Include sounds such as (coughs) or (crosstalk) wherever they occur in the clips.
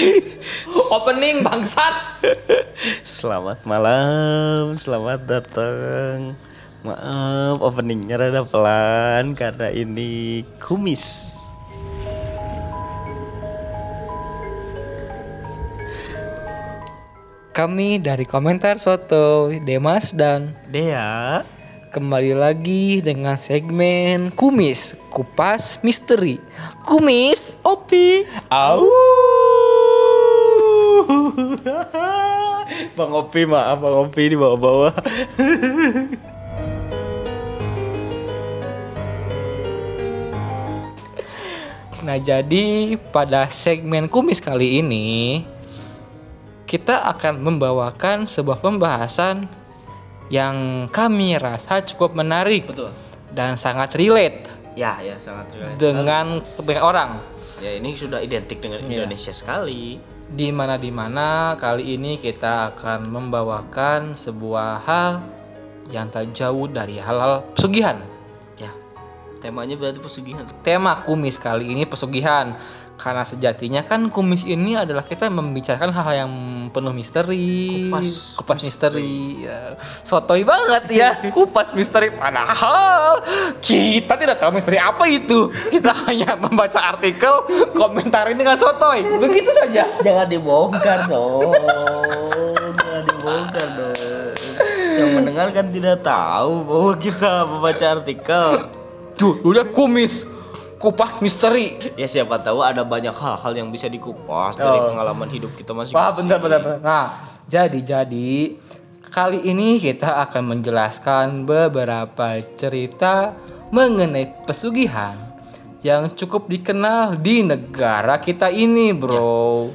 (laughs) Opening bangsat. Selamat malam, selamat datang. Maaf, openingnya rada pelan karena ini kumis. Kami dari komentar Soto, Demas dan Dea, kembali lagi dengan segmen Kumis, Kupas Misteri. Kumis, Opi, au. (laughs) Bang Opi maaf, Bang Opi di bawah-bawah. (laughs) Nah, jadi pada segmen Kumis kali ini kita akan membawakan sebuah pembahasan yang kami rasa cukup menarik Betul. dan sangat relate Ya, ya sangat relate dengan kebanyakan orang. Ya, ini sudah identik dengan Iya. Indonesia sekali. Di mana di mana kali ini kita akan membawakan sebuah hal yang tak jauh dari halal pesugihan. Ya. Temanya berarti pesugihan. Tema kumis kali ini pesugihan karena sejatinya kan kumis ini adalah kita membicarakan hal yang penuh misteri, Kupas misteri, ya. sotoy banget ya kupas misteri. Padahal kita tidak tahu misteri apa itu. Kita (laughs) hanya membaca artikel, komentarin dengan sotoy, begitu saja. Jangan dibongkar dong. Jangan dibongkar dong. Yang mendengar kan tidak tahu bahwa kita membaca artikel. Tuh, udah kumis, kupas misteri. Ya siapa tahu ada banyak hal-hal yang bisa dikupas dari Oh. pengalaman hidup kita Wah, masing-masing. benar benar. Nah, jadi jadi kali ini kita akan menjelaskan beberapa cerita mengenai pesugihan yang cukup dikenal di negara kita ini, Bro.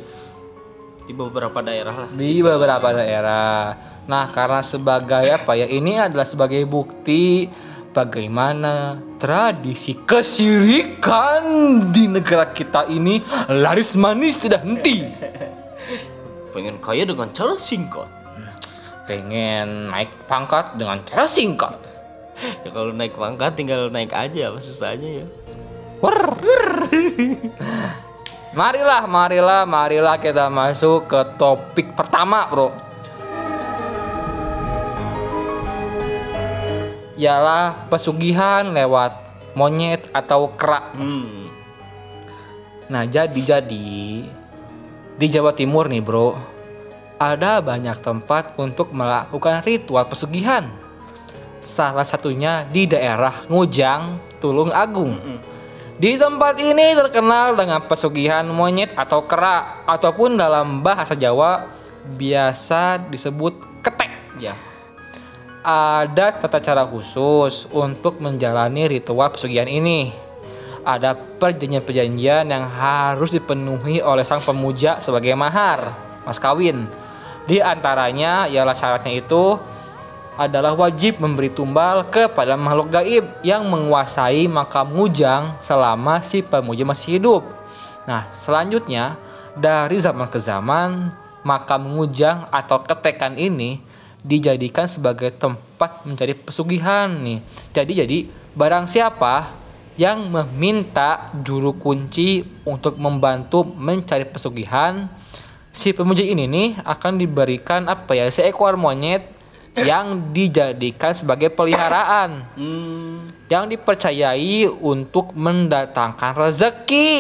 Di beberapa daerah lah. Di beberapa daerah. Nah, karena sebagai apa ya? Ini adalah sebagai bukti bagaimana tradisi kesirikan di negara kita ini laris manis tidak henti. Pengen kaya dengan cara singkat. pengen naik pangkat dengan cara singkat. Ya kalau naik pangkat tinggal naik aja apa susahnya ya. Marilah, marilah, marilah kita masuk ke topik pertama, Bro. Ialah pesugihan lewat monyet atau kerak. Hmm. Nah, jadi-jadi di Jawa Timur nih, Bro. Ada banyak tempat untuk melakukan ritual pesugihan. Salah satunya di daerah Ngujang, Tulung Agung. Di tempat ini terkenal dengan pesugihan monyet atau kerak ataupun dalam bahasa Jawa biasa disebut ketek. Ya. Ada tata cara khusus untuk menjalani ritual pesugihan ini. Ada perjanjian-perjanjian yang harus dipenuhi oleh sang pemuja sebagai mahar, mas kawin. Di antaranya ialah syaratnya itu adalah wajib memberi tumbal kepada makhluk gaib yang menguasai makam mujang selama si pemuja masih hidup. Nah, selanjutnya dari zaman ke zaman makam mujang atau ketekan ini dijadikan sebagai tempat mencari pesugihan nih. Jadi jadi barang siapa yang meminta juru kunci untuk membantu mencari pesugihan, si pemuja ini nih akan diberikan apa ya seekor monyet yang dijadikan sebagai peliharaan Hmm. yang dipercayai untuk mendatangkan rezeki.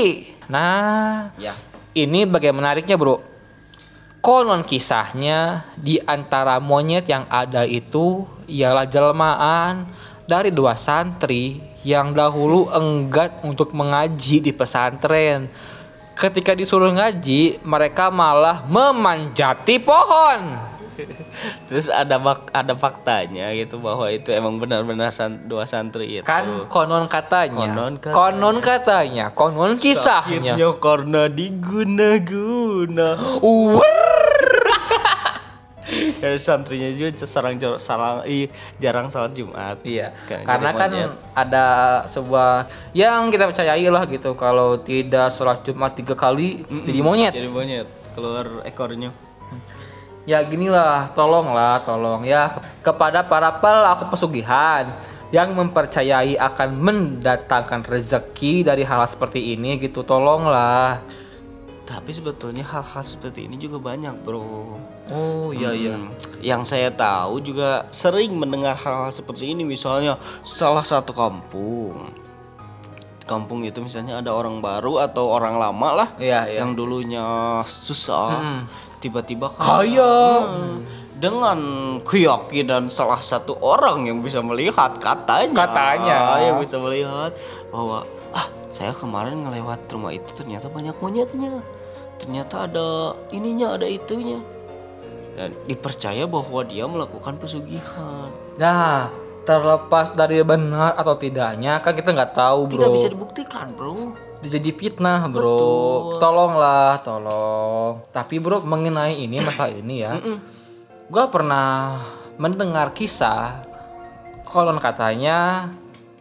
Nah, Ya. ini bagaimana menariknya, Bro. Konon kisahnya di antara monyet yang ada itu ialah jelmaan dari dua santri yang dahulu enggan untuk mengaji di pesantren. Ketika disuruh ngaji, mereka malah memanjati pohon. (laughs) Terus ada bak- ada faktanya gitu bahwa itu emang benar-benar san- dua santri itu. Kan konon katanya. Konon katanya. Konon katanya, konon kisahnya. Akhirnya karena diguna-guna. (laughs) Dari santrinya juga sarang sarang ih, jarang salat Jumat. Iya, Kan, karena kan monyet. ada sebuah yang kita percayai lah gitu kalau tidak sholat Jumat tiga kali jadi monyet. Jadi monyet keluar ekornya. Ya ginilah, tolonglah, tolong ya kepada para pelaku pesugihan yang mempercayai akan mendatangkan rezeki dari hal seperti ini gitu, tolonglah. Tapi sebetulnya hal-hal seperti ini juga banyak, Bro. Oh iya iya. Hmm, Yang saya tahu juga sering mendengar hal-hal seperti ini misalnya salah satu kampung. Kampung itu misalnya ada orang baru atau orang lama lah Iya iya. yang dulunya susah tiba-tiba Kaya. Hmm, dengan keyakinan salah satu orang yang bisa melihat katanya Katanya. yang bisa melihat bahwa ah saya kemarin ngelewat rumah itu ternyata banyak monyetnya ternyata ada ininya ada itunya dan dipercaya bahwa dia melakukan pesugihan Nah, terlepas dari benar atau tidaknya kan kita nggak tahu, Bro. tidak bisa dibuktikan bro jadi fitnah, Bro. Tolonglah, tolong. Tapi, Bro, mengenai ini (clears throat) masalah ini ya. Gua pernah mendengar kisah konon katanya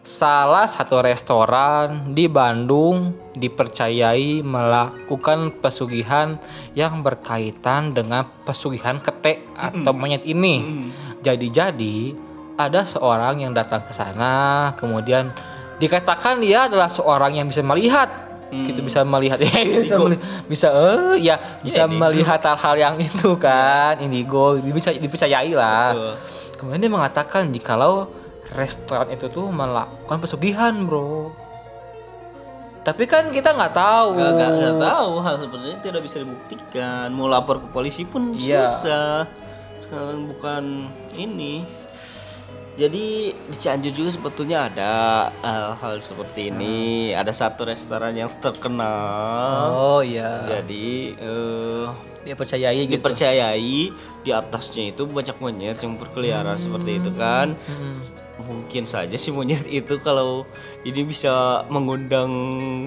salah satu restoran di Bandung dipercayai melakukan pesugihan yang berkaitan dengan pesugihan ketek atau monyet ini. Jadi-jadi ada seorang yang datang ke sana, kemudian dikatakan dia adalah seorang yang bisa melihat, gitu bisa melihat. (laughs) Ya bisa meli- bisa eh ya bisa melihat hal-hal yang itu kan. Indigo bisa dipercayai lah. Betul. Kemudian dia mengatakan jikalau restoran itu tuh melakukan pesugihan, bro. Tapi kan kita nggak tahu. Gak, gak, gak tahu hal seperti ini tidak bisa dibuktikan. Mau lapor ke polisi pun Iya. susah. Sekarang bukan ini. Jadi di Cianjur juga sebetulnya ada eh, hal seperti ini. Ada satu restoran yang terkenal. Oh iya. Jadi eh, Dia percayai gitu. dipercayai di atasnya itu banyak monyet yang berkeliaran seperti itu kan. Hmm. Mungkin saja si monyet (laughs) itu kalau ini bisa mengundang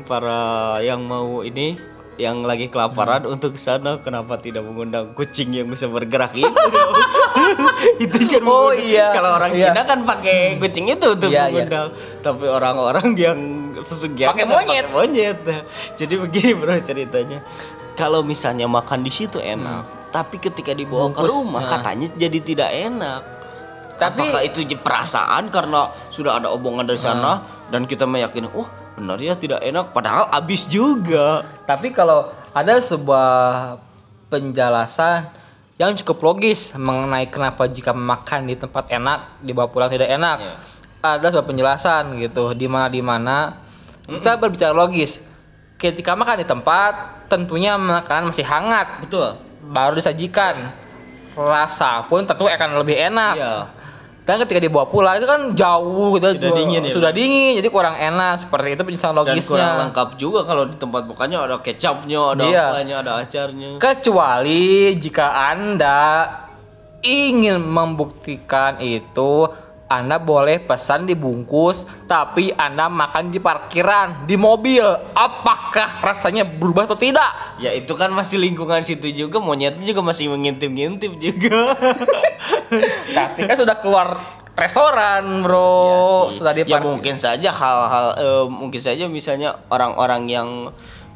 para yang mau ini yang lagi kelaparan Hmm. untuk ke sana kenapa tidak mengundang kucing yang bisa bergerak itu dong. (laughs) itu kan Oh, mengundang- iya. kalau orang Iya. Cina kan pakai kucing itu untuk Iya, iya. mengundang tapi orang-orang yang pesugihan Pakai kan monyet. monyet (laughs) jadi begini bro ceritanya kalau misalnya makan di situ enak tapi ketika dibawa ke Hmm. Bungkus, rumah nah. katanya jadi tidak enak Tapi- apakah itu perasaan karena sudah ada omongan dari sana dan kita meyakini oh benar ya tidak enak padahal habis juga Tapi kalau ada sebuah penjelasan yang cukup logis mengenai kenapa jika makan di tempat enak dibawa pulang tidak enak. Iya. Ada sebuah penjelasan gitu di mana di mana kita berbicara logis. Ketika makan di tempat tentunya makanan masih hangat betul baru disajikan. Rasa pun tentu akan lebih enak. Iya. Dan ketika dibawa pulang itu kan jauh gitu Sudah dingin ya, sudah dingin jadi kurang enak seperti itu penjelasan dan logisnya. kurang lengkap juga kalau di tempat makannya ada kecapnya ada Iya. apanya ada acarnya Kecuali jika Anda ingin membuktikan itu, Anda boleh pesan dibungkus, tapi Anda makan di parkiran, di mobil. Apakah rasanya berubah atau tidak? ya itu kan masih lingkungan situ juga monyetnya juga masih mengintip-ngintip juga (laughs) (laughs) Tapi kan sudah keluar restoran, bro. Sudah di ya mungkin saja hal-hal eh, mungkin saja misalnya orang-orang yang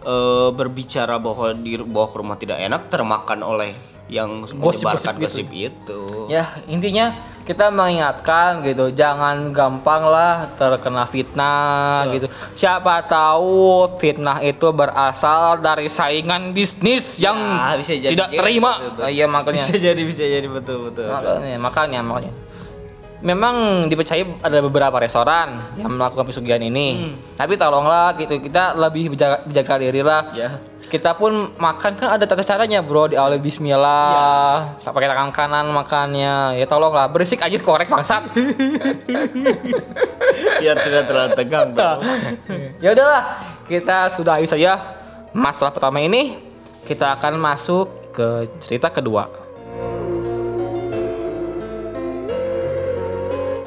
eh, berbicara bahwa di bawa ke rumah tidak enak termakan oleh yang Gosip-gosip gitu. gosip itu. Ya intinya kita mengingatkan gitu, jangan gampang lah terkena fitnah gitu. Siapa tahu fitnah itu berasal dari saingan bisnis yang Ya, bisa jadi tidak gitu, terima. betul. Ah, Iya makanya. Bisa jadi bisa jadi betul betul. makanya, makanya, makanya. Memang dipercaya ada beberapa restoran yang melakukan pesugihan ini. Tapi tolonglah gitu kita lebih berjaga, berjaga diri lah. Ya. Kita pun makan kan ada tata caranya bro di awal Bismillah, tak pakai tangan kanan makannya. Ya tolonglah berisik aja korek bangsat. (laughs) Biar tidak terlalu tegang. bro. ya udahlah, kita sudahi saja masalah pertama ini. Kita akan masuk ke cerita kedua.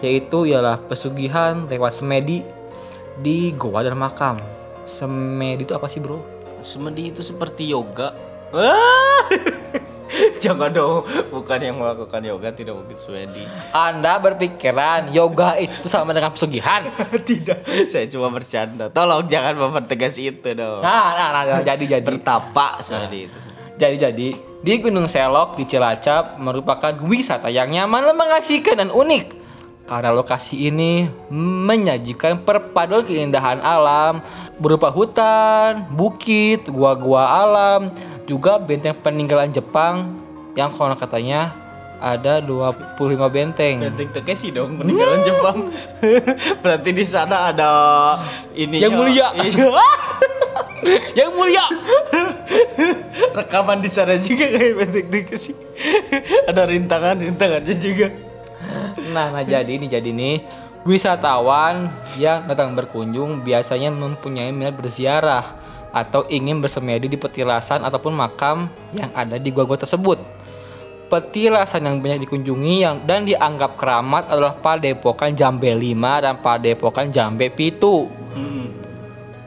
Yaitu ialah pesugihan lewat semedi di Goa dan Makam. Semedi itu apa sih, Bro? Semedi itu seperti yoga. Wah. (laughs) Jangan dong, bukan yang melakukan yoga tidak mungkin semedi. Anda berpikiran yoga itu sama dengan pesugihan? (laughs) tidak, saya cuma bercanda. Tolong jangan mempertegas itu dong. Nah, nah, nah, nah, jadi jadi. Bertapa semedi itu. Jadi jadi di Gunung Selok di Cilacap merupakan wisata yang nyaman mengasihkan dan unik. Karena lokasi ini menyajikan perpaduan keindahan alam berupa hutan, bukit, gua-gua alam, juga benteng peninggalan Jepang yang konon katanya ada 25 benteng. Benteng Takeshi dong peninggalan Jepang. (laughs) Berarti di sana ada ini Yang mulia. (laughs) Yang mulia. Rekaman di sana juga kayak benteng Takeshi. ada rintangan-rintangannya juga. Nah, nah jadi ini jadi nih wisatawan yang datang berkunjung biasanya mempunyai minat berziarah atau ingin bersemedi di petilasan ataupun makam yang ada di gua-gua tersebut. Petilasan yang banyak dikunjungi yang dan dianggap keramat adalah Padepokan Jambe 5 dan Padepokan Jambe Pitu.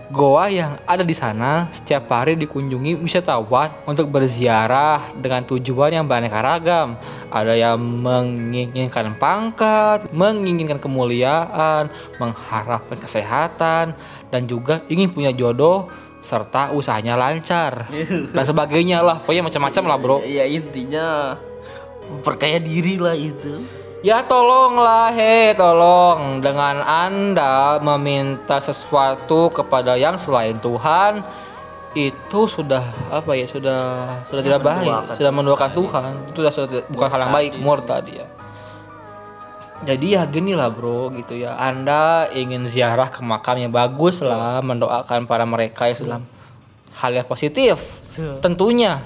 Goa yang ada di sana setiap hari dikunjungi wisatawan untuk berziarah dengan tujuan yang beraneka ragam. Ada yang menginginkan pangkat, menginginkan kemuliaan, mengharapkan kesehatan, dan juga ingin punya jodoh serta usahanya lancar (laughs) dan sebagainya lah. Pokoknya macam-macam lah, Bro. Ya intinya memperkaya diri lah itu. Ya tolonglah he tolong. Dengan anda meminta sesuatu kepada yang selain Tuhan itu sudah apa ya sudah sudah tidak baik sudah menduakan Tuhan. Itu sudah, sudah bukan hal yang baik murtad ya. Jadi ya gini lah bro gitu ya. Anda ingin ziarah ke makam yang bagus lah mendoakan para mereka yang sudah hal yang positif. Tentunya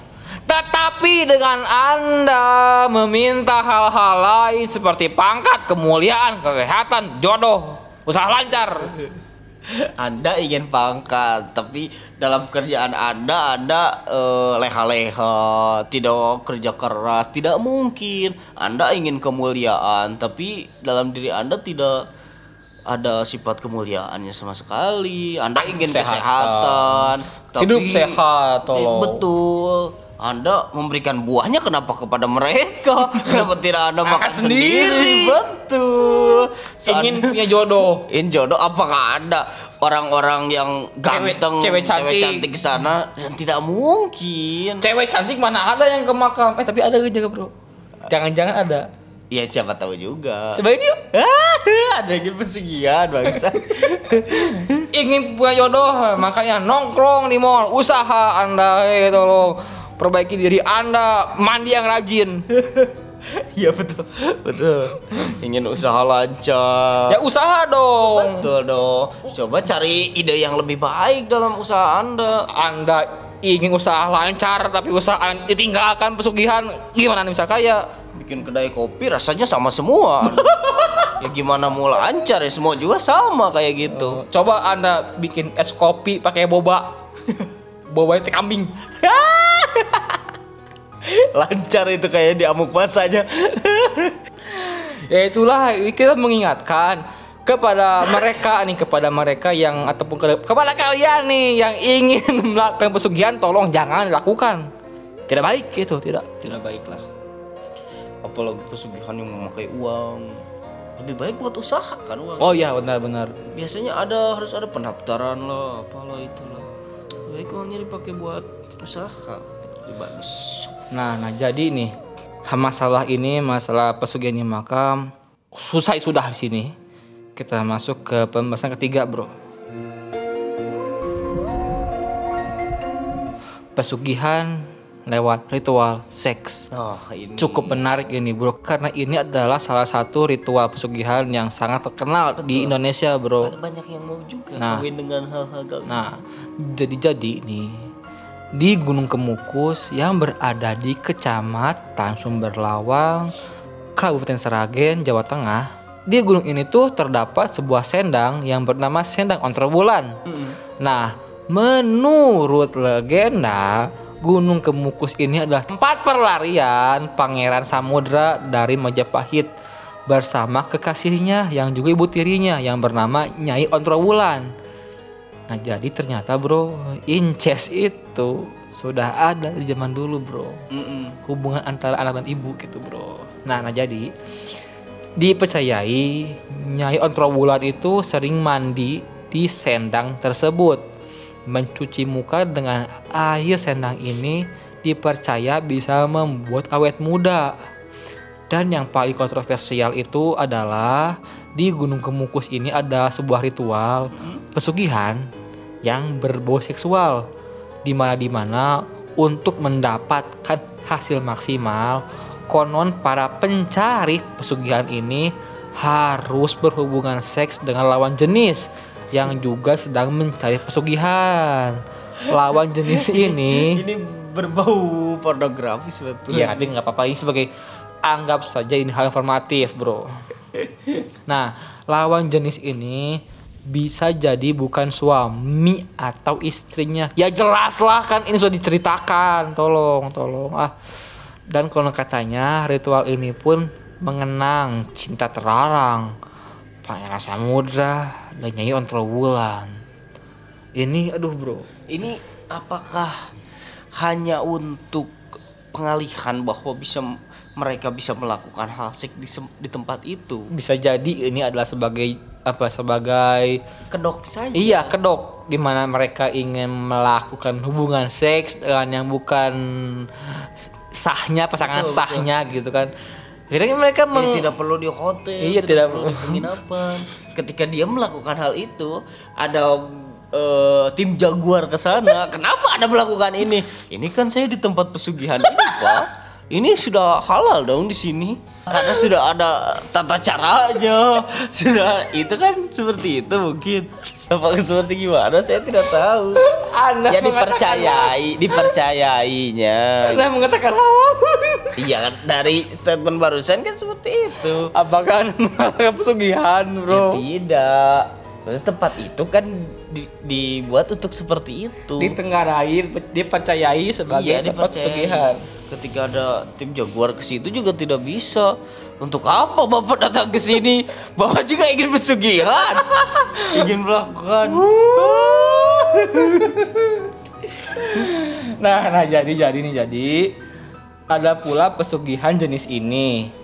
tetapi dengan anda meminta hal-hal lain seperti pangkat kemuliaan kesehatan jodoh usaha lancar Anda ingin pangkat, tapi dalam kerjaan Anda Anda eh, leha-leha, tidak kerja keras, tidak mungkin. Anda ingin kemuliaan, tapi dalam diri Anda tidak ada sifat kemuliaannya sama sekali. Anda ingin Kesehatan. kesehatan, tapi hidup sehat Eh, tolong Betul. Anda memberikan buahnya kenapa kepada mereka? (laughs) Kenapa tidak Anda makan, Makan sendiri. Betul. ingin punya jodoh. In jodoh? Apakah ada orang-orang yang Cewek- ganteng cewek cantik. di sana? Dan tidak mungkin. Cewek cantik mana ada yang ke makam? Eh tapi ada juga bro. Jangan-jangan ada. Ya siapa tahu juga. Cobain yuk. (laughs) Ada yang pesugihan bangsa. (laughs) Ingin punya jodoh makanya nongkrong di mall. Usaha anda eh tolong perbaiki diri anda mandi yang rajin. (laughs) Iya betul. Betul. Ingin usaha lancar. Ya usaha dong. Betul dong. Coba cari ide yang lebih baik dalam usaha anda. Anda ingin usaha lancar tapi usaha ditinggalkan pesugihan gimana nih bisa kaya bikin kedai kopi rasanya sama semua. (laughs) Ya gimana mau lancar ya? Semua juga sama kayak gitu. Coba anda bikin es kopi pakai boba. (laughs) Boba itu kambing (laughs) lancar itu kayak di amuk masanya. (laughs) Ya itulah kita mengingatkan kepada mereka nih kepada mereka yang ataupun ke- kepada kalian nih yang ingin (laughs) melakukan pesugihan tolong jangan dilakukan. Tidak baik gitu tidak. Tidak baik lah apalagi pesugihan yang memakai uang? Lebih baik buat usaha kan uang. Oh iya benar-benar biasanya ada harus ada pendaftaran lah apalah itulah. Lebih baik uangnya dipakai buat usaha lebih bagus. Nah nah jadi nih masalah ini masalah pesugihan di makam susah sudah di sini. Kita masuk ke pembahasan ketiga bro. Pesugihan lewat ritual seks. Nah ini. Cukup menarik ini bro karena ini adalah salah satu ritual pesugihan yang sangat terkenal di Indonesia bro. Banyak yang mau juga Nah. dengan hal-hal nah jadi-jadi nih di Gunung Kemukus yang berada di Kecamatan Sumberlawang Kabupaten Seragen Jawa Tengah. Di gunung ini tuh terdapat sebuah sendang yang bernama Sendang Ontrowulan Nah, menurut legenda, Gunung Kemukus ini adalah tempat perlarian Pangeran Samudra dari Majapahit bersama kekasihnya yang juga ibu tirinya yang bernama Nyai Ontrowulan. Nah, jadi ternyata bro, incest itu sudah ada di zaman dulu bro. Mm-mm. Hubungan antara anak dan ibu gitu bro. Nah, nah jadi dipercayai Nyai Ontrowulan itu sering mandi di sendang tersebut. Mencuci muka dengan air sendang ini dipercaya bisa membuat awet muda. Dan yang paling kontroversial itu adalah di Gunung Kemukus ini ada sebuah ritual pesugihan yang berbau seksual di mana di mana untuk mendapatkan hasil maksimal konon para pencari pesugihan ini harus berhubungan seks dengan lawan jenis yang juga sedang mencari pesugihan. Lawan jenis (laughs) ini Ini berbau pornografi sebetulnya. Iya, tapi nggak apa-apa ini sebagai anggap saja ini hal informatif, bro. (laughs) Nah, lawan jenis ini bisa jadi bukan suami atau istrinya. Ya jelas lah kan ini sudah diceritakan. Tolong, tolong. Ah. Dan konon katanya ritual ini pun mengenang cinta terlarang Pangeran Samudra dan Nyai Ontrowulan. Ini aduh, bro. Ini apakah hanya untuk pengalihan bahwa bisa mereka bisa melakukan hal seks di, di tempat itu? Bisa jadi ini adalah sebagai apa sebagai Kedok saja. Iya kedok di mana mereka ingin melakukan hubungan seks dengan yang bukan sahnya pasangan Betul, sahnya gitu kan. Akhirnya mereka meng- tidak perlu di hotel, Iya, tidak perlu di penginapan. Ketika dia melakukan hal itu, ada eh, tim jaguar ke sana. Kenapa Anda melakukan ini? Ini kan saya di tempat pesugihan ini, Pak. Ini sudah halal dong di sini. Karena sudah ada tata caranya. (laughs) Sudah itu kan seperti itu mungkin. Apakah seperti gimana? Saya tidak tahu. Anda ya dipercayai, dipercayainya. Anda mengatakan halal. (laughs) Iya kan dari statement barusan kan seperti itu. Apakah pesugihan, Ya, bro? tidak. Maksudnya tempat itu kan di- dibuat untuk seperti itu. Ditenggarai, dipercayai sebagai iya, tempat pesugihan. Ketika ada tim jaguar ke situ juga tidak bisa. Untuk apa Bapak datang ke sini? Bapak juga ingin pesugihan. (laughs) ingin melakukan. (laughs) Nah, nah jadi jadi nih jadi ada pula pesugihan jenis ini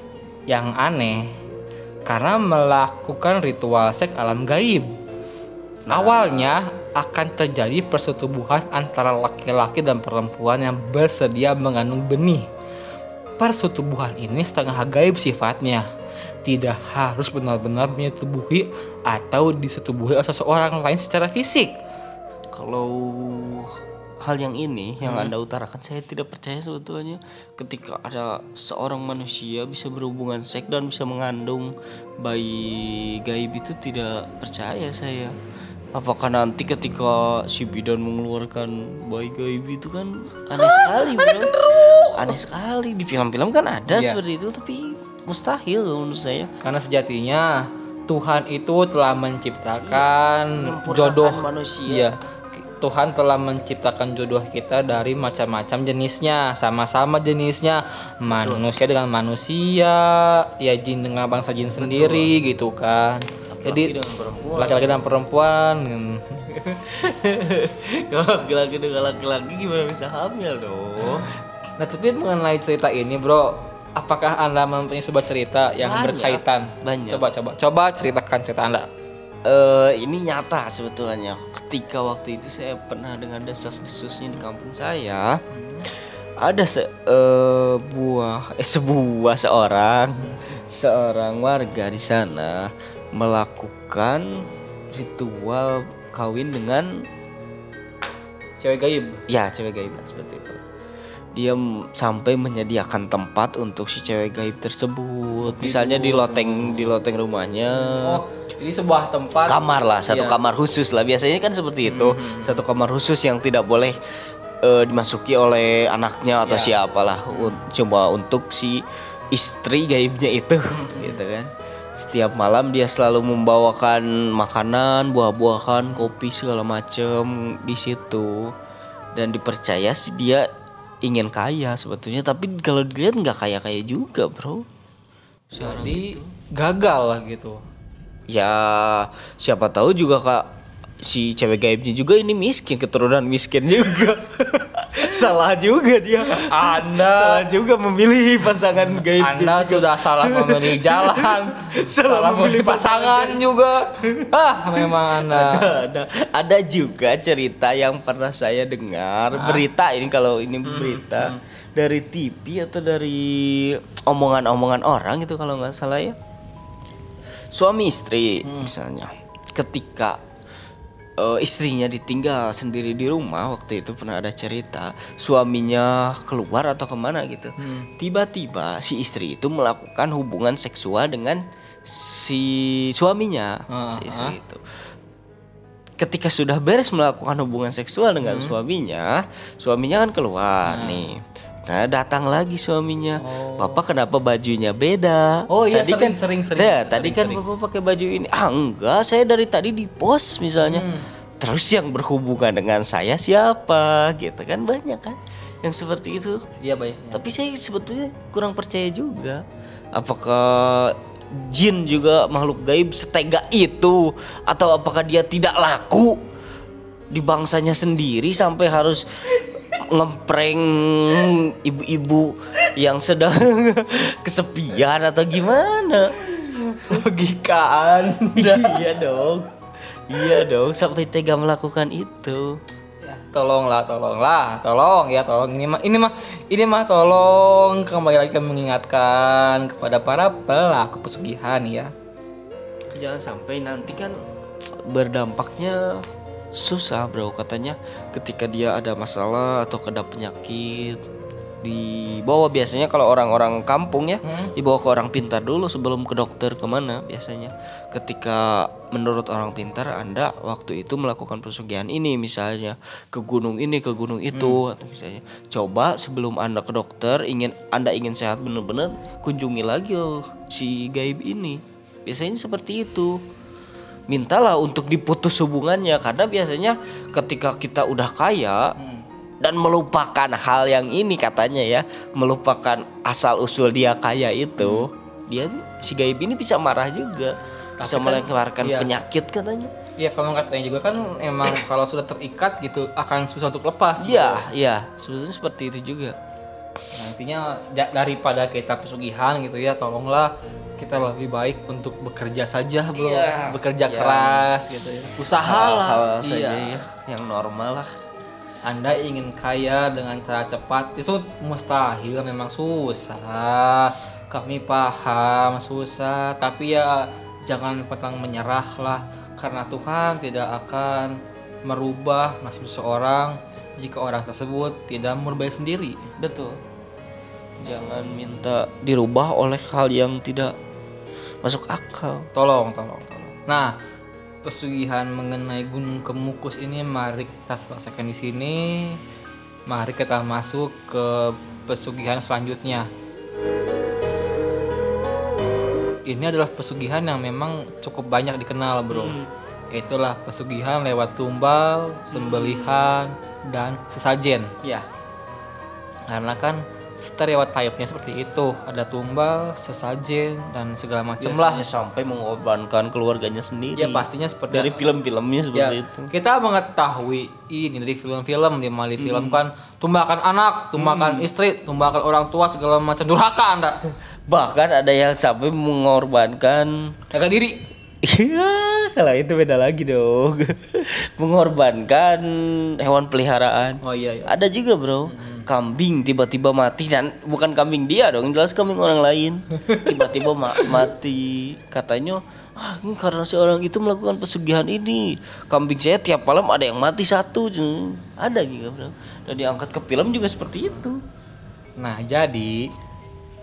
yang aneh karena melakukan ritual seks alam gaib. Awalnya akan terjadi persetubuhan antara laki-laki dan perempuan yang bersedia mengandung benih. Persetubuhan ini setengah gaib sifatnya. Tidak harus benar-benar menyetubuhi atau disetubuhi oleh seseorang lain secara fisik. Kalau hal yang ini yang Hmm. Anda utarakan saya tidak percaya sebetulnya ketika ada seorang manusia bisa berhubungan seks dan bisa mengandung bayi gaib itu tidak percaya saya. Apakah nanti ketika si bidan mengeluarkan bayi gaib itu kan aneh sekali, bro. Aneh sekali di film-film kan ada Iya. seperti itu tapi mustahil menurut saya. Karena sejatinya Tuhan itu telah menciptakan jodoh manusia. Iya. Tuhan telah menciptakan jodoh kita dari macam-macam jenisnya, sama-sama jenisnya. Manusia dengan manusia, ya jin dengan bangsa jin sendiri gitu kan. Jadi dengan perempuan. laki-laki dan perempuan hmm, (laughs) Kalau laki-laki dengan laki-laki gimana bisa hamil dong? Nah, tapi mengenai cerita ini, Bro, apakah Anda mempunyai sebuah cerita yang Banyak, berkaitan? banyak. Coba coba coba ceritakan cerita Anda. Eh ini nyata sebetulnya. Ketika waktu itu saya pernah dengan desas-desusnya di kampung saya, ada se eh, eh sebuah seorang seorang warga di sana melakukan ritual kawin dengan Cewek gaib. ya cewek gaib seperti itu. Dia sampai menyediakan tempat untuk si cewek gaib tersebut. Misalnya di loteng di loteng rumahnya. Oh, ini sebuah tempat. Kamar lah satu Iya. kamar khusus lah. Biasanya kan seperti itu. Satu kamar khusus yang tidak boleh eh, dimasuki oleh anaknya atau siapalah Un- cuma untuk si istri gaibnya itu. Gitu kan. Setiap malam dia selalu membawakan makanan buah-buahan kopi segala macem di situ. Dan dipercaya sih dia ingin kaya sebetulnya tapi kalau dilihat nggak kaya kaya juga bro jadi gagal lah gitu. Ya siapa tahu juga kak si cewek gaibnya juga ini miskin keturunan miskin juga. (laughs) salah juga dia. Anda salah juga memilih pasangan gaib. Anda sudah salah memilih jalan, (laughs) Salah salah memilih memilih pasangan juga. Ah, memang Anda. (laughs) ada ada juga cerita yang pernah saya dengar berita ini kalau ini berita dari TV atau dari omongan-omongan orang itu kalau nggak salah ya suami istri misalnya ketika eh, istrinya ditinggal sendiri di rumah waktu itu pernah ada cerita suaminya keluar atau ke mana gitu. Tiba-tiba si istri itu melakukan hubungan seksual dengan si suaminya si istri itu. Ketika sudah beres melakukan hubungan seksual dengan suaminya, suaminya kan keluar nih. Nah, datang lagi suaminya. Bapak kenapa bajunya beda? Oh iya, tadi sering, kan, sering, sering, Nah, sering, tadi kan sering. Bapak pakai baju ini. Ah, enggak, saya dari tadi di pos misalnya. Hmm. Terus yang berhubungan dengan saya siapa? Gitu kan banyak kan yang seperti itu. Iya baik. Tapi saya sebetulnya kurang percaya juga. Apakah jin juga makhluk gaib setega itu atau apakah dia tidak laku di bangsanya sendiri sampai harus ngeprank ibu-ibu yang sedang (laughs) kesepian atau gimana? Logikaan. iya dong. Iya dong sampai tega melakukan itu. Ya, tolonglah, tolonglah, tolong ya, tolong ini mah, ini mah, ini mah tolong kembali lagi kami mengingatkan kepada para pelaku pesugihan ya. Jangan sampai nanti kan berdampaknya susah bro. Katanya ketika dia ada masalah atau kena penyakit dibawa biasanya kalau orang-orang kampung ya dibawa ke orang pintar dulu sebelum ke dokter ke mana biasanya. Ketika menurut orang pintar anda waktu itu melakukan pesugihan ini misalnya ke gunung ini ke gunung itu atau misalnya coba sebelum anda ke dokter ingin anda ingin sehat bener-bener kunjungi lagi oh, si gaib ini. Biasanya seperti itu mintalah untuk diputus hubungannya karena biasanya ketika kita udah kaya dan melupakan hal yang ini katanya ya melupakan asal usul dia kaya itu dia si gaib ini bisa marah juga bisa kan, mengeluarkan iya. penyakit katanya Iya kalau katanya juga kan emang (coughs) kalau sudah terikat gitu akan susah untuk lepas. gitu. iya iya sebetulnya seperti itu juga Nantinya ja- daripada kita pesugihan gitu ya, tolonglah kita lebih baik untuk bekerja saja bro, Iya. bekerja Iya. keras gitu ya. Usahalah. hal Iya. saja ya yang normal lah Anda ingin kaya dengan cara cepat itu mustahil memang susah. Kami paham susah, tapi ya jangan petang menyerah lah karena Tuhan tidak akan merubah nasib seseorang jika orang tersebut tidak merubah sendiri. betul jangan minta dirubah oleh hal yang tidak masuk akal Tolong, tolong, tolong. Nah, pesugihan mengenai Gunung Kemukus ini mari kita selesaikan di sini. Mari kita masuk ke pesugihan selanjutnya. Ini adalah pesugihan yang memang cukup banyak dikenal, Bro. Itulah pesugihan lewat tumbal, sembelihan, dan sesajen. ya Karena kan stereotipnya seperti itu, ada tumbal, sesajen, dan segala macam lah. Sampai mengorbankan keluarganya sendiri. Ya pastinya seperti dari film-filmnya seperti Ya, itu. kita mengetahui ini dari film-film di mana di film kan tumbakan anak, tumbakan istri, tumbakan orang tua segala macam durhaka anda. Bahkan ada yang sampai mengorbankan Jaga diri. Iya, kalau itu beda lagi dong. (laughs) mengorbankan hewan peliharaan. Oh iya iya. Ada juga, Bro. Kambing tiba-tiba mati dan bukan kambing dia dong, jelas kambing orang lain. (laughs) Tiba-tiba ma- mati. Katanya, ah, ini karena seorang itu melakukan pesugihan ini. Kambing saya tiap malam ada yang mati satu. Ada juga, Bro. Dan diangkat ke film juga seperti itu. Nah jadi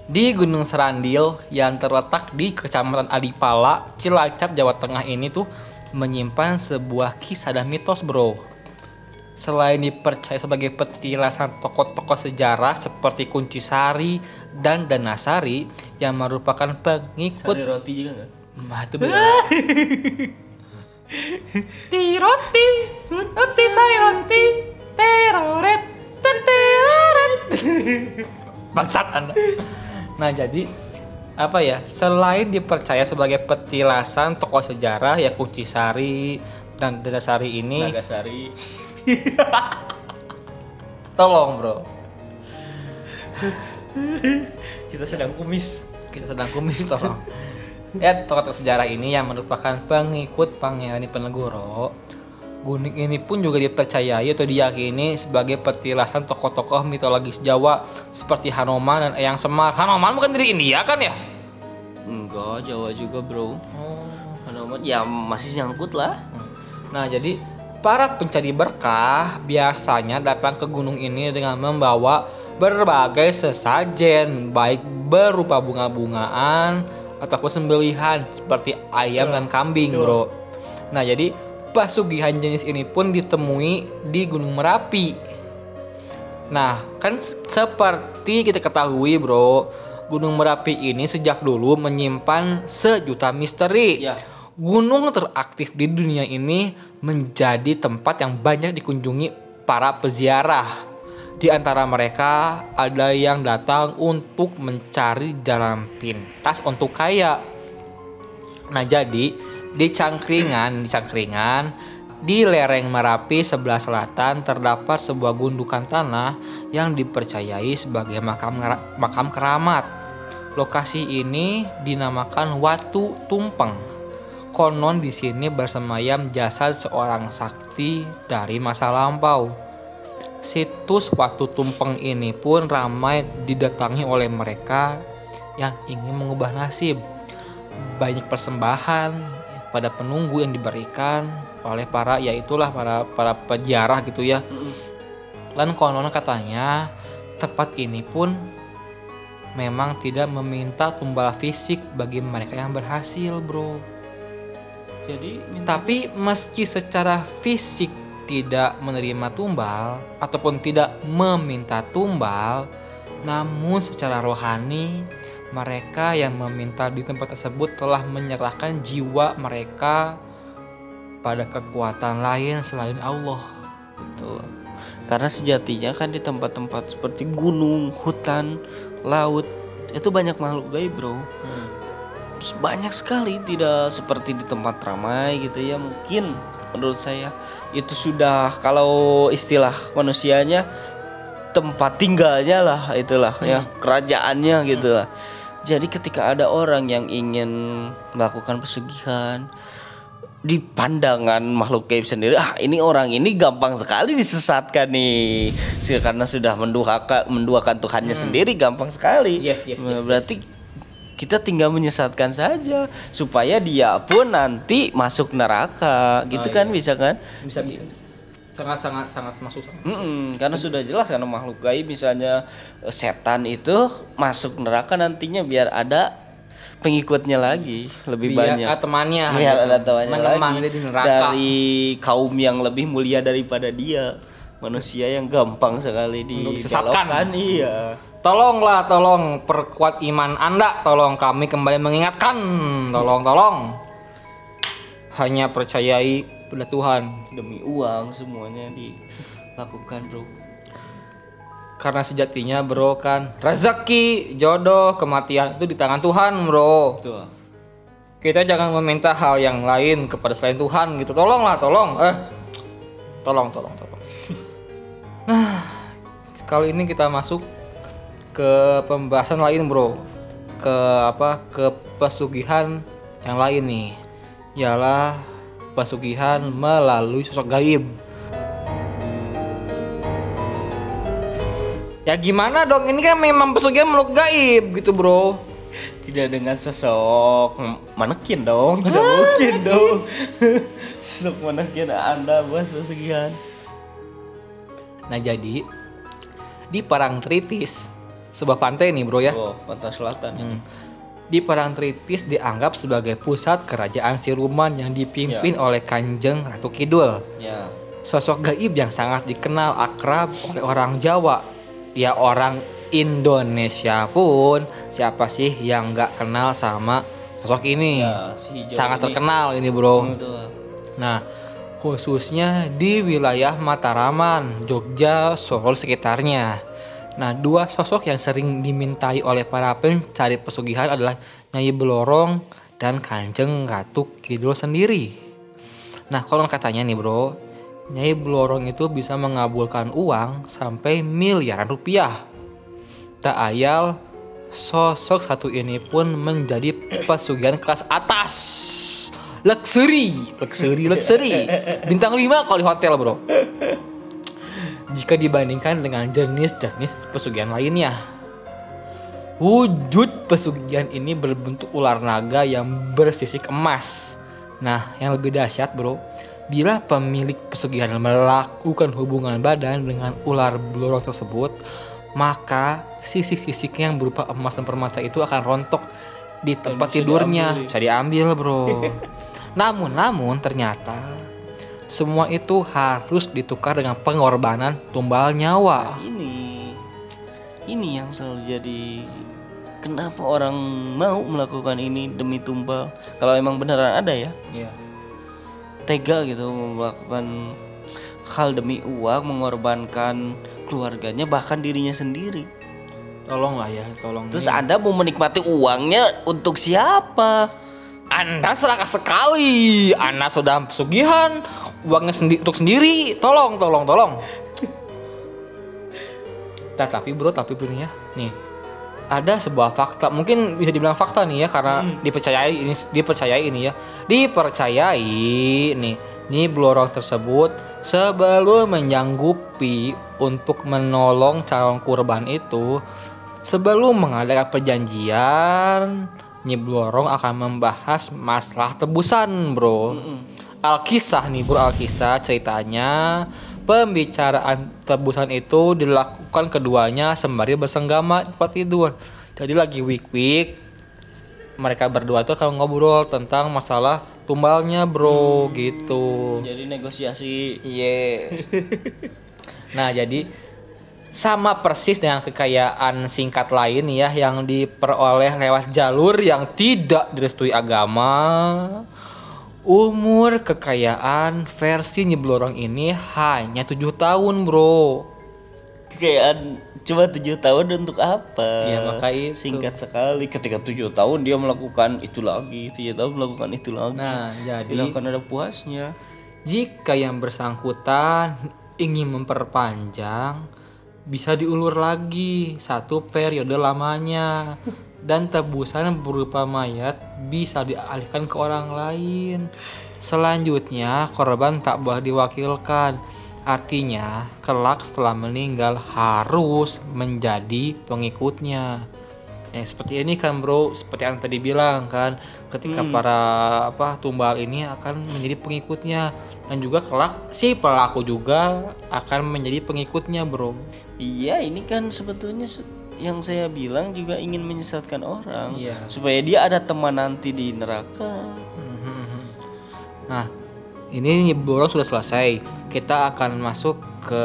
di Gunung Serandil yang terletak di Kecamatan Adipala, Cilacap, Jawa Tengah ini tuh menyimpan sebuah kisah dan mitos, bro. Selain dipercaya sebagai petilasan tokoh-tokoh sejarah seperti Kunci Sari dan Danasari yang merupakan pengikut roti juga nggak? Mah itu beda. Ti roti, roti saya roti, teroret. Bangsat anda. Nah jadi apa ya? Selain dipercaya sebagai petilasan tokoh sejarah ya Kunci Sari dan Danasari ini, Nagasari. (laughs) tolong bro, Kita sedang kumis. kita sedang kumis tolong. Ya tokoh sejarah ini yang merupakan pengikut Pangeran Diponegoro Gunung ini pun juga dipercayai atau diyakini sebagai petilasan tokoh-tokoh mitologis Jawa seperti Hanoman dan Eyang Semar. Hanoman bukan dari India kan ya? Enggak, Jawa juga, Bro. Hanoman ya masih nyangkut lah. Nah, jadi para pencari berkah biasanya datang ke gunung ini dengan membawa berbagai sesajen, baik berupa bunga-bungaan ataupun sembelihan seperti ayam dan kambing, Bro. Nah, jadi pesugihan jenis ini pun ditemui di Gunung Merapi. Nah, kan seperti kita ketahui, Bro, Gunung Merapi ini sejak dulu menyimpan sejuta misteri. Ya. Gunung teraktif di dunia ini menjadi tempat yang banyak dikunjungi para peziarah. Di antara mereka ada yang datang untuk mencari jalan pintas untuk kaya. Nah, jadi di Cangkringan, di Cangkringan, di lereng Merapi sebelah selatan terdapat sebuah gundukan tanah yang dipercayai sebagai makam makam keramat. Lokasi ini dinamakan Watu Tumpeng. Konon di sini bersemayam jasad seorang sakti dari masa lampau. Situs Watu Tumpeng ini pun ramai didatangi oleh mereka yang ingin mengubah nasib. Banyak persembahan pada penunggu yang diberikan oleh para ya itulah para para peziarah gitu ya. Dan konon katanya tempat ini pun memang tidak meminta tumbal fisik bagi mereka yang berhasil, Bro. Jadi minta Tapi meski secara fisik tidak menerima tumbal ataupun tidak meminta tumbal, namun secara rohani mereka yang meminta di tempat tersebut telah menyerahkan jiwa mereka pada kekuatan lain selain Allah. Betul. Karena sejatinya kan di tempat-tempat seperti gunung, hutan, laut itu banyak makhluk gaib, Bro. Terus banyak sekali tidak seperti di tempat ramai gitu ya. Mungkin menurut saya itu sudah kalau istilah manusianya tempat tinggalnya lah itulah ya, kerajaannya gitu lah. Jadi ketika ada orang yang ingin melakukan pesugihan di pandangan makhluk gaib sendiri ah ini orang ini gampang sekali disesatkan nih. Karena sudah menduakan menduakan Tuhannya sendiri gampang sekali. Yes, yes, Nah, berarti kita tinggal menyesatkan saja supaya dia pun nanti masuk neraka. Gitu kan bisa kan? Bisa bisa. Sangat sangat sangat masuk sangat. Mm-mm, karena sudah jelas karena makhluk gaib misalnya eh, setan itu masuk neraka nantinya biar ada pengikutnya lagi lebih Biar banyak temannya. Biar ada temannya Menemani lagi di neraka. dari kaum yang lebih mulia daripada dia manusia yang gampang sekali disesatkan. iya Tolonglah, tolong perkuat iman Anda. Tolong kami kembali mengingatkan. Tolong, tolong. Hanya percayai pada Tuhan. demi uang semuanya dilakukan bro Karena sejatinya bro kan rezeki, jodoh, kematian itu di tangan Tuhan bro. tuh Kita jangan meminta hal yang lain kepada selain Tuhan gitu. Tolonglah, tolong. Eh, tolong, tolong, tolong. (laughs) Nah, kali ini kita masuk ke pembahasan lain bro. Ke apa? Ke pesugihan yang lain nih. Ialah pesugihan melalui sosok gaib. Ya gimana dong? Ini kan memang pesugihan meluk gaib gitu bro. tidak dengan sosok manekin dong tidak mungkin dong (laughs) sosok manekin anda bos pesugihan Nah jadi di Parangtritis sebuah pantai nih bro ya. oh pantai selatan Hmm. Di Parangtritis dianggap sebagai pusat kerajaan Siluman yang dipimpin oleh Kanjeng Ratu Kidul. ya Sosok gaib yang sangat dikenal akrab oleh orang Jawa. Ya orang Indonesia pun siapa sih yang nggak kenal sama sosok ini? Ya, si sangat ini. terkenal ini bro. Nah, khususnya di wilayah Mataraman, Jogja, Solo sekitarnya. Nah, dua sosok yang sering dimintai oleh para pencari pesugihan adalah Nyai Belorong dan Kanjeng Ratu Kidul sendiri. Nah, konon katanya nih, Bro, Nyai Belorong itu bisa mengabulkan uang sampai miliaran rupiah. Tak ayal, sosok satu ini pun menjadi pesugihan kelas atas luxury, luxury, luxury. Bintang 5 kalau di hotel, Bro. Jika dibandingkan dengan jenis-jenis pesugihan lainnya. Wujud pesugihan ini berbentuk ular naga yang bersisik emas. Nah, yang lebih dahsyat, Bro, bila pemilik pesugihan melakukan hubungan badan dengan ular blorong tersebut, maka sisik-sisik yang berupa emas dan permata itu akan rontok di tempat tidurnya. diambil. Bisa diambil, Bro. (laughs) namun, namun ternyata semua itu harus ditukar dengan pengorbanan tumbal nyawa. ini ini yang selalu jadi kenapa orang mau melakukan ini demi tumbal kalau emang beneran ada ya Iya. tega gitu melakukan hal demi uang mengorbankan keluarganya bahkan dirinya sendiri Tolonglah ya, tolong. terus nih. anda mau menikmati uangnya untuk siapa Anda serakah sekali. Anda sudah pesugihan, uangnya sendi untuk sendiri. Tolong, tolong, tolong. Nah, tapi bro, tapi bro nih ya, nih ada sebuah fakta, mungkin bisa dibilang fakta nih ya, karena dipercayai ini, dipercayai ini ya, dipercayai nih, nih blorong tersebut sebelum menyanggupi untuk menolong calon kurban itu, sebelum mengadakan perjanjian, Nyi Blorong akan membahas masalah tebusan, bro. Alkisah nih, bro, Alkisah ceritanya pembicaraan tebusan itu dilakukan keduanya sembari bersenggama di tempat tidur. Jadi lagi week-week mereka berdua tuh akan ngobrol tentang masalah tumbalnya, bro, gitu. jadi negosiasi Yes. (laughs) nah, jadi sama persis dengan kekayaan singkat lain ya yang diperoleh lewat jalur yang tidak direstui agama. Umur kekayaan versi Nyeblorong ini hanya tujuh tahun, bro. kekayaan cuma tujuh tahun untuk apa Ya, maka itu. singkat sekali ketika tujuh tahun dia melakukan itu lagi tujuh tahun melakukan itu lagi Nah, jadi tidak akan ada puasnya Jika yang bersangkutan ingin memperpanjang, bisa diulur lagi satu periode lamanya dan tebusan berupa mayat bisa dialihkan ke orang lain. Selanjutnya, korban tak boleh diwakilkan. Artinya, kelak setelah meninggal harus menjadi pengikutnya. Ya, seperti ini kan bro, seperti yang tadi bilang kan, ketika para apa tumbal ini akan menjadi pengikutnya dan juga kelak si pelaku juga akan menjadi pengikutnya bro. iya ini kan sebetulnya se- yang saya bilang juga ingin menyesatkan orang Iya. supaya dia ada teman nanti di neraka Nah, ini borong sudah selesai. Kita akan masuk ke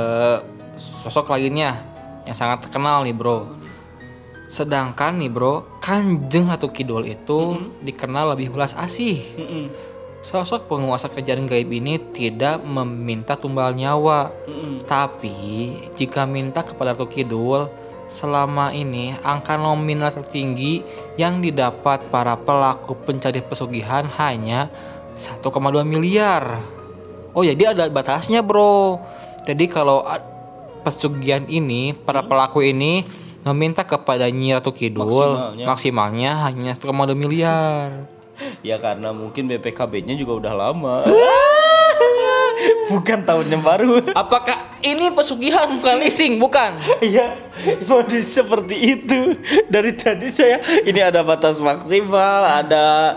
sosok lainnya yang sangat terkenal nih bro. Sedangkan nih bro, Kanjeng Ratu Kidul itu dikenal lebih belas asih. Mm-mm. Sosok penguasa kerajaan gaib ini tidak meminta tumbal nyawa, Mm-mm. tapi jika minta kepada Ratu Kidul, selama ini angka nominal tertinggi yang didapat para pelaku pencari pesugihan hanya 1,2 miliar. Oh jadi ada batasnya bro. Jadi kalau pesugihan ini, para pelaku ini meminta kepada Nyi Ratu Kidul Maksimalnya. maksimalnya hanya 1,2 miliar. (laughs) ya karena mungkin BPKB-nya juga udah lama (laughs) bukan tahun yang baru Apakah ini pesugihan bukan leasing? Bukan. Iya, model seperti itu. Dari tadi saya ini ada batas maksimal, ada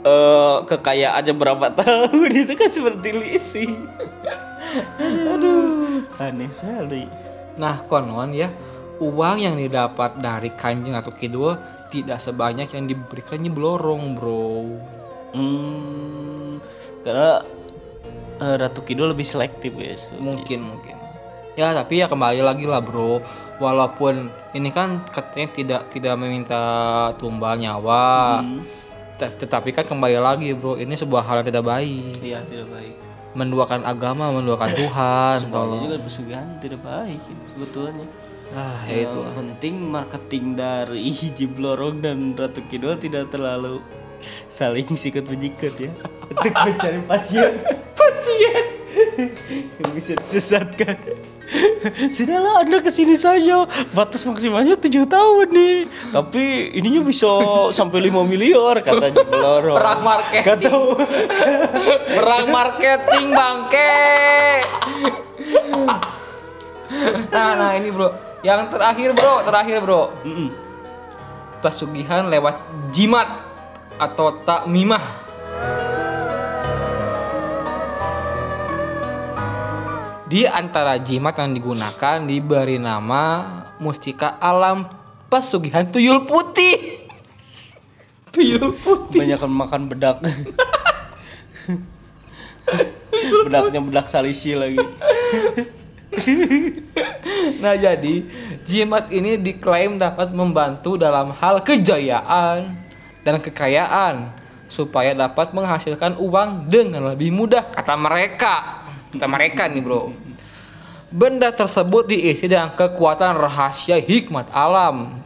eh kekayaannya berapa tahun (laughs) itu kan seperti leasing. Aduh, aneh sekali. Nah, konon ya, uang yang didapat dari Kanjeng atau Kidul tidak sebanyak yang diberikan Nyi Blorong, Bro. Hmm, karena eh, Ratu Kidul lebih selektif ya. Mungkin, mungkin. Ya, tapi ya kembali lagi lah, Bro. Walaupun ini kan katanya tidak tidak meminta tumbal nyawa. Hmm, Tet- Tetapi kan kembali lagi, Bro, ini sebuah hal yang tidak baik. Iya, tidak baik. Menduakan agama, menduakan Tuhan, Semuanya tolong. juga pesugihan tidak baik sebetulnya. Ah, ya itu. Penting marketing dari (laughs) Jiblorong dan Ratu Kidul tidak terlalu saling sikut menyikut ya untuk mencari pasien (laughs) pasien yang bisa disesatkan Sudahlah anda ke sini saja Batas maksimalnya 7 tahun nih Tapi ininya bisa sampai 5 miliar Katanya Beloro Perang marketing. Gak tahu Perang marketing bangke. Nah, nah ini bro. Yang terakhir bro, terakhir bro. Mm-mm. Pesugihan lewat jimat atau takmimah. Di antara jimat yang digunakan diberi nama mustika alam pesugihan tuyul putih. (laughs) Tuyul putih. Banyakan makan bedak (laughs) Bedaknya bedak salisi lagi (laughs) Nah jadi jimat ini diklaim dapat membantu dalam hal kejayaan dan kekayaan supaya dapat menghasilkan uang dengan lebih mudah kata mereka kata mereka nih bro benda tersebut diisi dengan kekuatan rahasia hikmat alam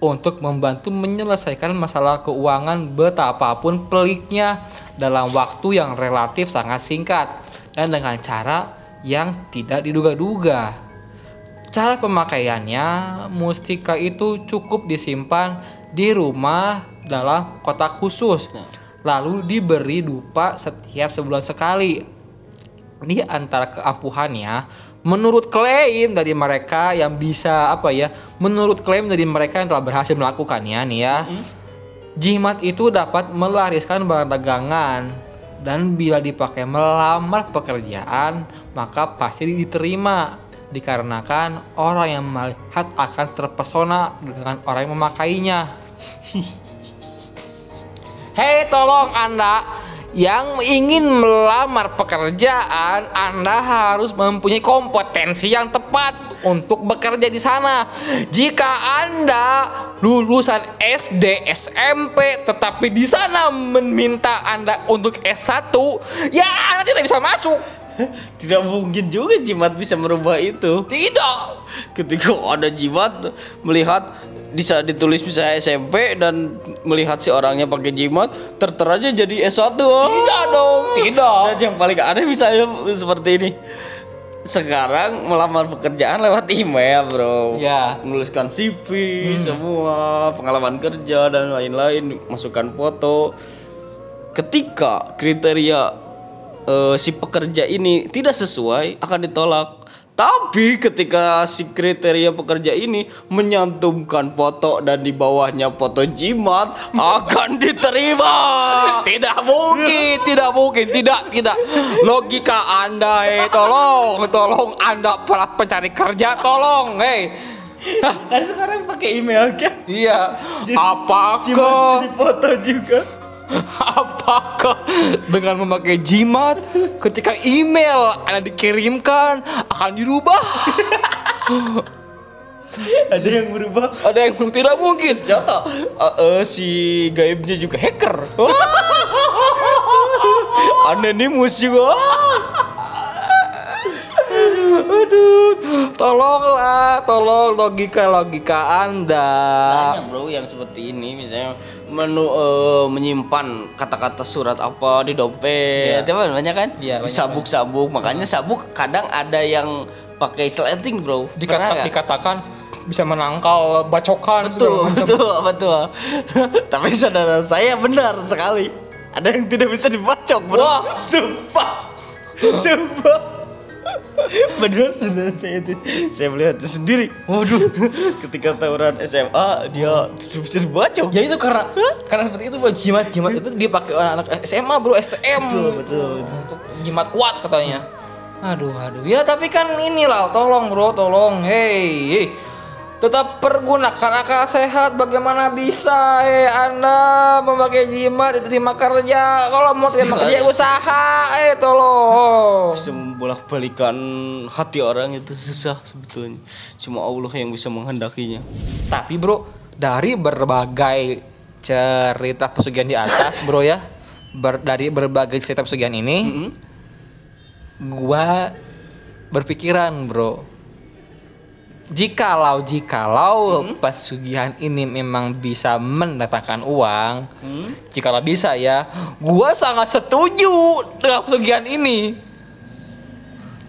untuk membantu menyelesaikan masalah keuangan betapapun peliknya dalam waktu yang relatif sangat singkat dan dengan cara yang tidak diduga-duga. Cara pemakaiannya, mustika itu cukup disimpan di rumah dalam kotak khusus, lalu diberi dupa setiap sebulan sekali. Di antara keampuhannya, menurut klaim dari mereka yang bisa apa ya, menurut klaim dari mereka yang telah berhasil melakukannya nih ya, jimat itu dapat melariskan barang dagangan. Dan bila dipakai melamar pekerjaan maka pasti diterima. Dikarenakan orang yang melihat akan terpesona dengan orang yang memakainya. (laughs) Hei tolong anda yang ingin melamar pekerjaan, Anda harus mempunyai kompetensi yang tepat untuk bekerja di sana. Jika Anda lulusan SD, SMP, tetapi di sana meminta Anda untuk S1, ya Anda tidak bisa masuk. Tidak mungkin juga jimat bisa merubah itu Tidak. ketika ada jimat melihat bisa ditulis bisa SMP dan melihat si orangnya pakai jimat terteranya jadi S1 oh. Tidak dong, tidak. Dan yang paling aneh misalnya seperti ini. Sekarang melamar pekerjaan lewat email bro. Ya. menuliskan CV semua pengalaman kerja dan lain-lain. Masukkan foto. Ketika kriteria eh, si pekerja ini tidak sesuai akan ditolak tapi ketika si kriteria pekerja ini menyantumkan foto dan di bawahnya foto jimat akan diterima (laughs) Tidak mungkin, tidak mungkin, tidak, tidak. Logika Anda, eh, tolong, tolong Anda para pencari kerja, tolong, hei. kan sekarang pakai email kan Iya. jimat Apakah jadi foto juga (laughs) apakah dengan memakai jimat ketika email Anda dikirimkan akan dirubah? (laughs) ada yang berubah Ada yang tidak mungkin. Jatuh Eh, eh, si gaibnya juga hacker (laughs) Anonymous juga Aduh, tolonglah, tolong logika-logika Anda. Banyak bro yang seperti ini misalnya menu eh, menyimpan kata-kata surat apa di dompet, Iya. ya banyak kan? Banyak, sabuk-sabuk, makanya sabuk kadang ada yang pakai sleting bro. Pernah Dikata, nggak? dikatakan bisa menangkal bacokan betul, betul, betul. (laughs) Tapi saudara saya benar sekali. Ada yang tidak bisa dibacok bro. Wah. Sumpah, sumpah. Benar saudara saya itu. Saya melihat sendiri. Waduh. Ketika tawuran SMA dia bisa dibacok. Ya itu karena karena seperti itu buat jimat-jimat itu dipakai oleh anak SMA bro STM Betul, betul, betul. untuk jimat kuat katanya. Aduh aduh ya tapi kan inilah tolong bro tolong hei, hei. Tetap pergunakan akal sehat bagaimana bisa eh anda memakai jimat itu terima kerja. Kalau mau terima kerja (laughs) usaha eh tolong. Bisa membolak balikan hati orang itu susah sebetulnya. Cuma Allah yang bisa menghendakinya. Tapi bro, dari berbagai cerita pesugihan di atas bro ya, ber- dari berbagai cerita pesugihan ini, gua berpikiran bro, jikalau jikalau pesugihan ini memang bisa mendatangkan uang, jikalau bisa ya, gua sangat setuju dengan pesugihan ini.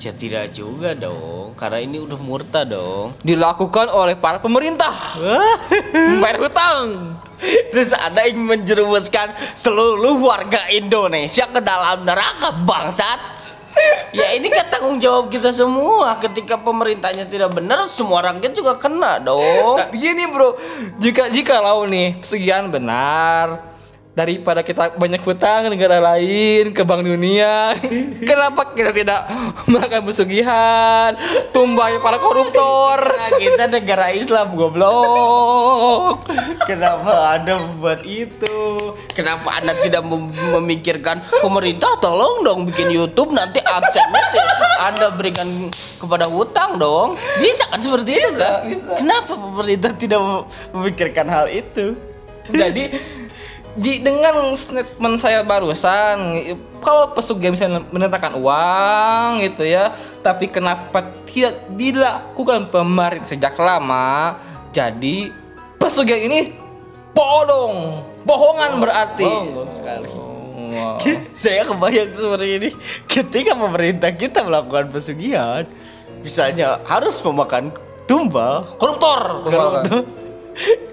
Ya tidak juga dong, karena ini udah murtad dong. Dilakukan oleh para pemerintah. Membayar (laughs) hutang. Terus ada yang menjerumuskan seluruh warga Indonesia ke dalam neraka bangsat. Ya ini kan tanggung jawab kita semua. Ketika pemerintahnya tidak benar, semua rakyat juga kena dong. Nah, begini bro, jika jika lau nih sekian benar daripada kita banyak hutang negara lain ke bank dunia (laughs) kenapa kita tidak melakukan pesugihan tumbangnya para koruptor Nah, kita negara Islam goblok. Kenapa Anda membuat itu? Kenapa Anda tidak mem- memikirkan pemerintah tolong dong bikin YouTube nanti aksennya Anda berikan kepada hutang dong? Bisa kan seperti itu kan? bisa. Kenapa pemerintah tidak mem- memikirkan hal itu? jadi di, dengan statement saya barusan kalau pesugihan bisa menetapkan uang gitu ya tapi kenapa tidak dilakukan pemerintah sejak lama? Jadi pesugihan ini bodong. Bohongan berarti. bohong sekali. Wow. (laughs) Saya kebayang seperti ini. Ketika pemerintah kita melakukan pesugihan misalnya harus memakan tumbal koruptor. Koruptor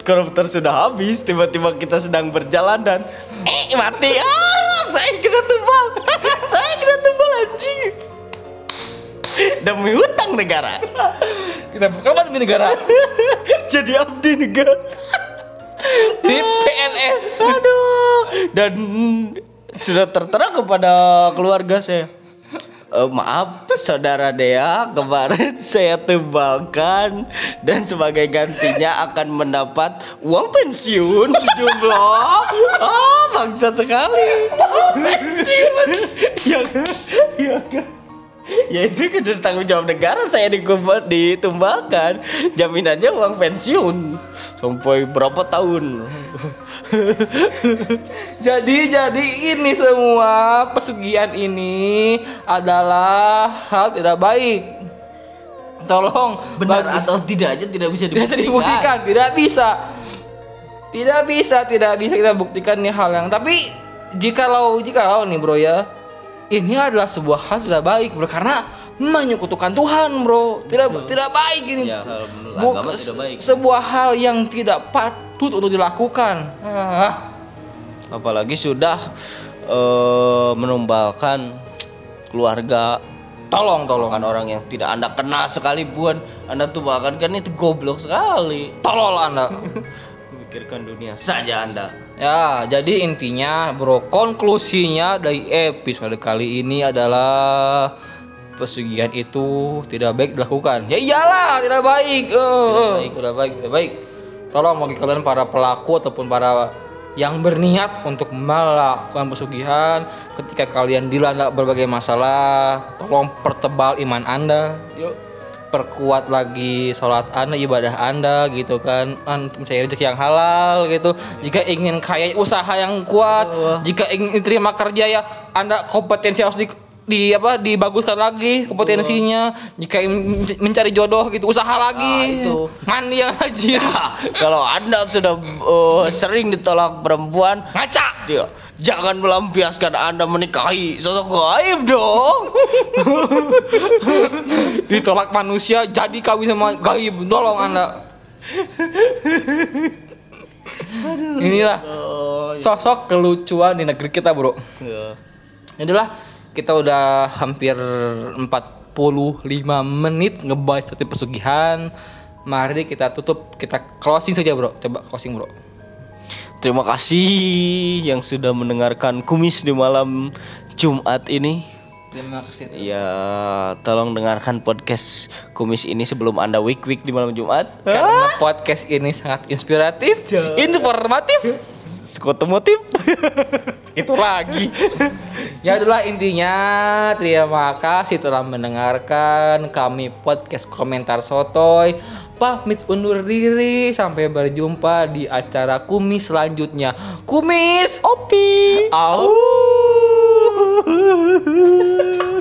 koruptor sudah habis tiba-tiba kita sedang berjalan dan eh mati. Ah saya kena tumbal (laughs) saya kena tumbal anjing. Demi hutang negara. Kita bukan demi negara? (laughs) Jadi abdi negara. Di PNS aduh. Dan sudah tertera kepada keluarga saya Eh, maaf saudara Dea kemarin (laughs) saya tumbalkan dan sebagai gantinya akan mendapat uang pensiun sejumlah. (laughs) Ah bangsat sekali. Pensiun? (laughs) Ya ya ya itu kan dari tanggung jawab negara saya dikumpul ditumbalkan. Jaminannya uang pensiun. Sampai berapa tahun? (laughs) Jadi jadi ini semua pesugihan ini adalah hal tidak baik. Tolong benar bagi- atau tidak aja tidak bisa tidak bisa dibuktikan. dibuktikan, tidak bisa. Tidak bisa, tidak bisa kita buktikan nih hal yang tapi jikalau jikalau nih bro ya ini adalah sebuah hal tidak baik bro. Karena menyekutukan Tuhan bro. Tidak tidak baik ini. Ya, hal tidak baik. sebuah hal yang tidak patut untuk dilakukan. Ah. apalagi sudah eh, menumbalkan keluarga. Tolong tolong. Bahkan orang yang tidak anda kenal sekalipun anda tumbalkan kan itu goblok sekali. Tolol anda. (laughs) Memikirkan dunia saja anda Ya, jadi intinya bro, konklusinya dari episode kali ini adalah pesugihan itu tidak baik dilakukan. Ya iyalah, tidak baik. Oh, baik. tidak baik, tidak baik. Tolong bagi kalian para pelaku ataupun para yang berniat untuk melakukan pesugihan ketika kalian dilanda berbagai masalah, tolong pertebal iman Anda. Yuk perkuat lagi sholat anda ibadah anda gitu kan. Mencari rezeki yang halal gitu. Jika ingin kaya usaha yang kuat jika ingin diterima kerja ya anda kompetensi harus di di apa dibaguskan lagi kompetensinya jika mencari jodoh gitu usaha lagi. Itu. mandi yang rajin. Kalau anda sudah eh, sering ditolak perempuan ngaca. dia jangan melampiaskan anda menikahi sosok gaib dong. (laughs) Ditolak manusia jadi kawin sama gaib. Tolong anda. Inilah sosok kelucuan di negeri kita bro. Ya. Itulah kita udah hampir 45 menit ngebahas satu pesugihan. Mari kita tutup, kita closing saja bro. Coba closing bro. Terima kasih yang sudah mendengarkan kumis di malam Jumat ini. Terima kasih. Ya, tolong dengarkan podcast kumis ini sebelum Anda week-week di malam Jumat. Karena podcast ini sangat inspiratif, informatif, Skotomotif. (laughs) itu lagi. ya itulah intinya. Terima kasih telah mendengarkan kami podcast komentar sotoy. Pamit undur diri sampai berjumpa di acara kumis selanjutnya. Kumis Opi. Au. (laughs)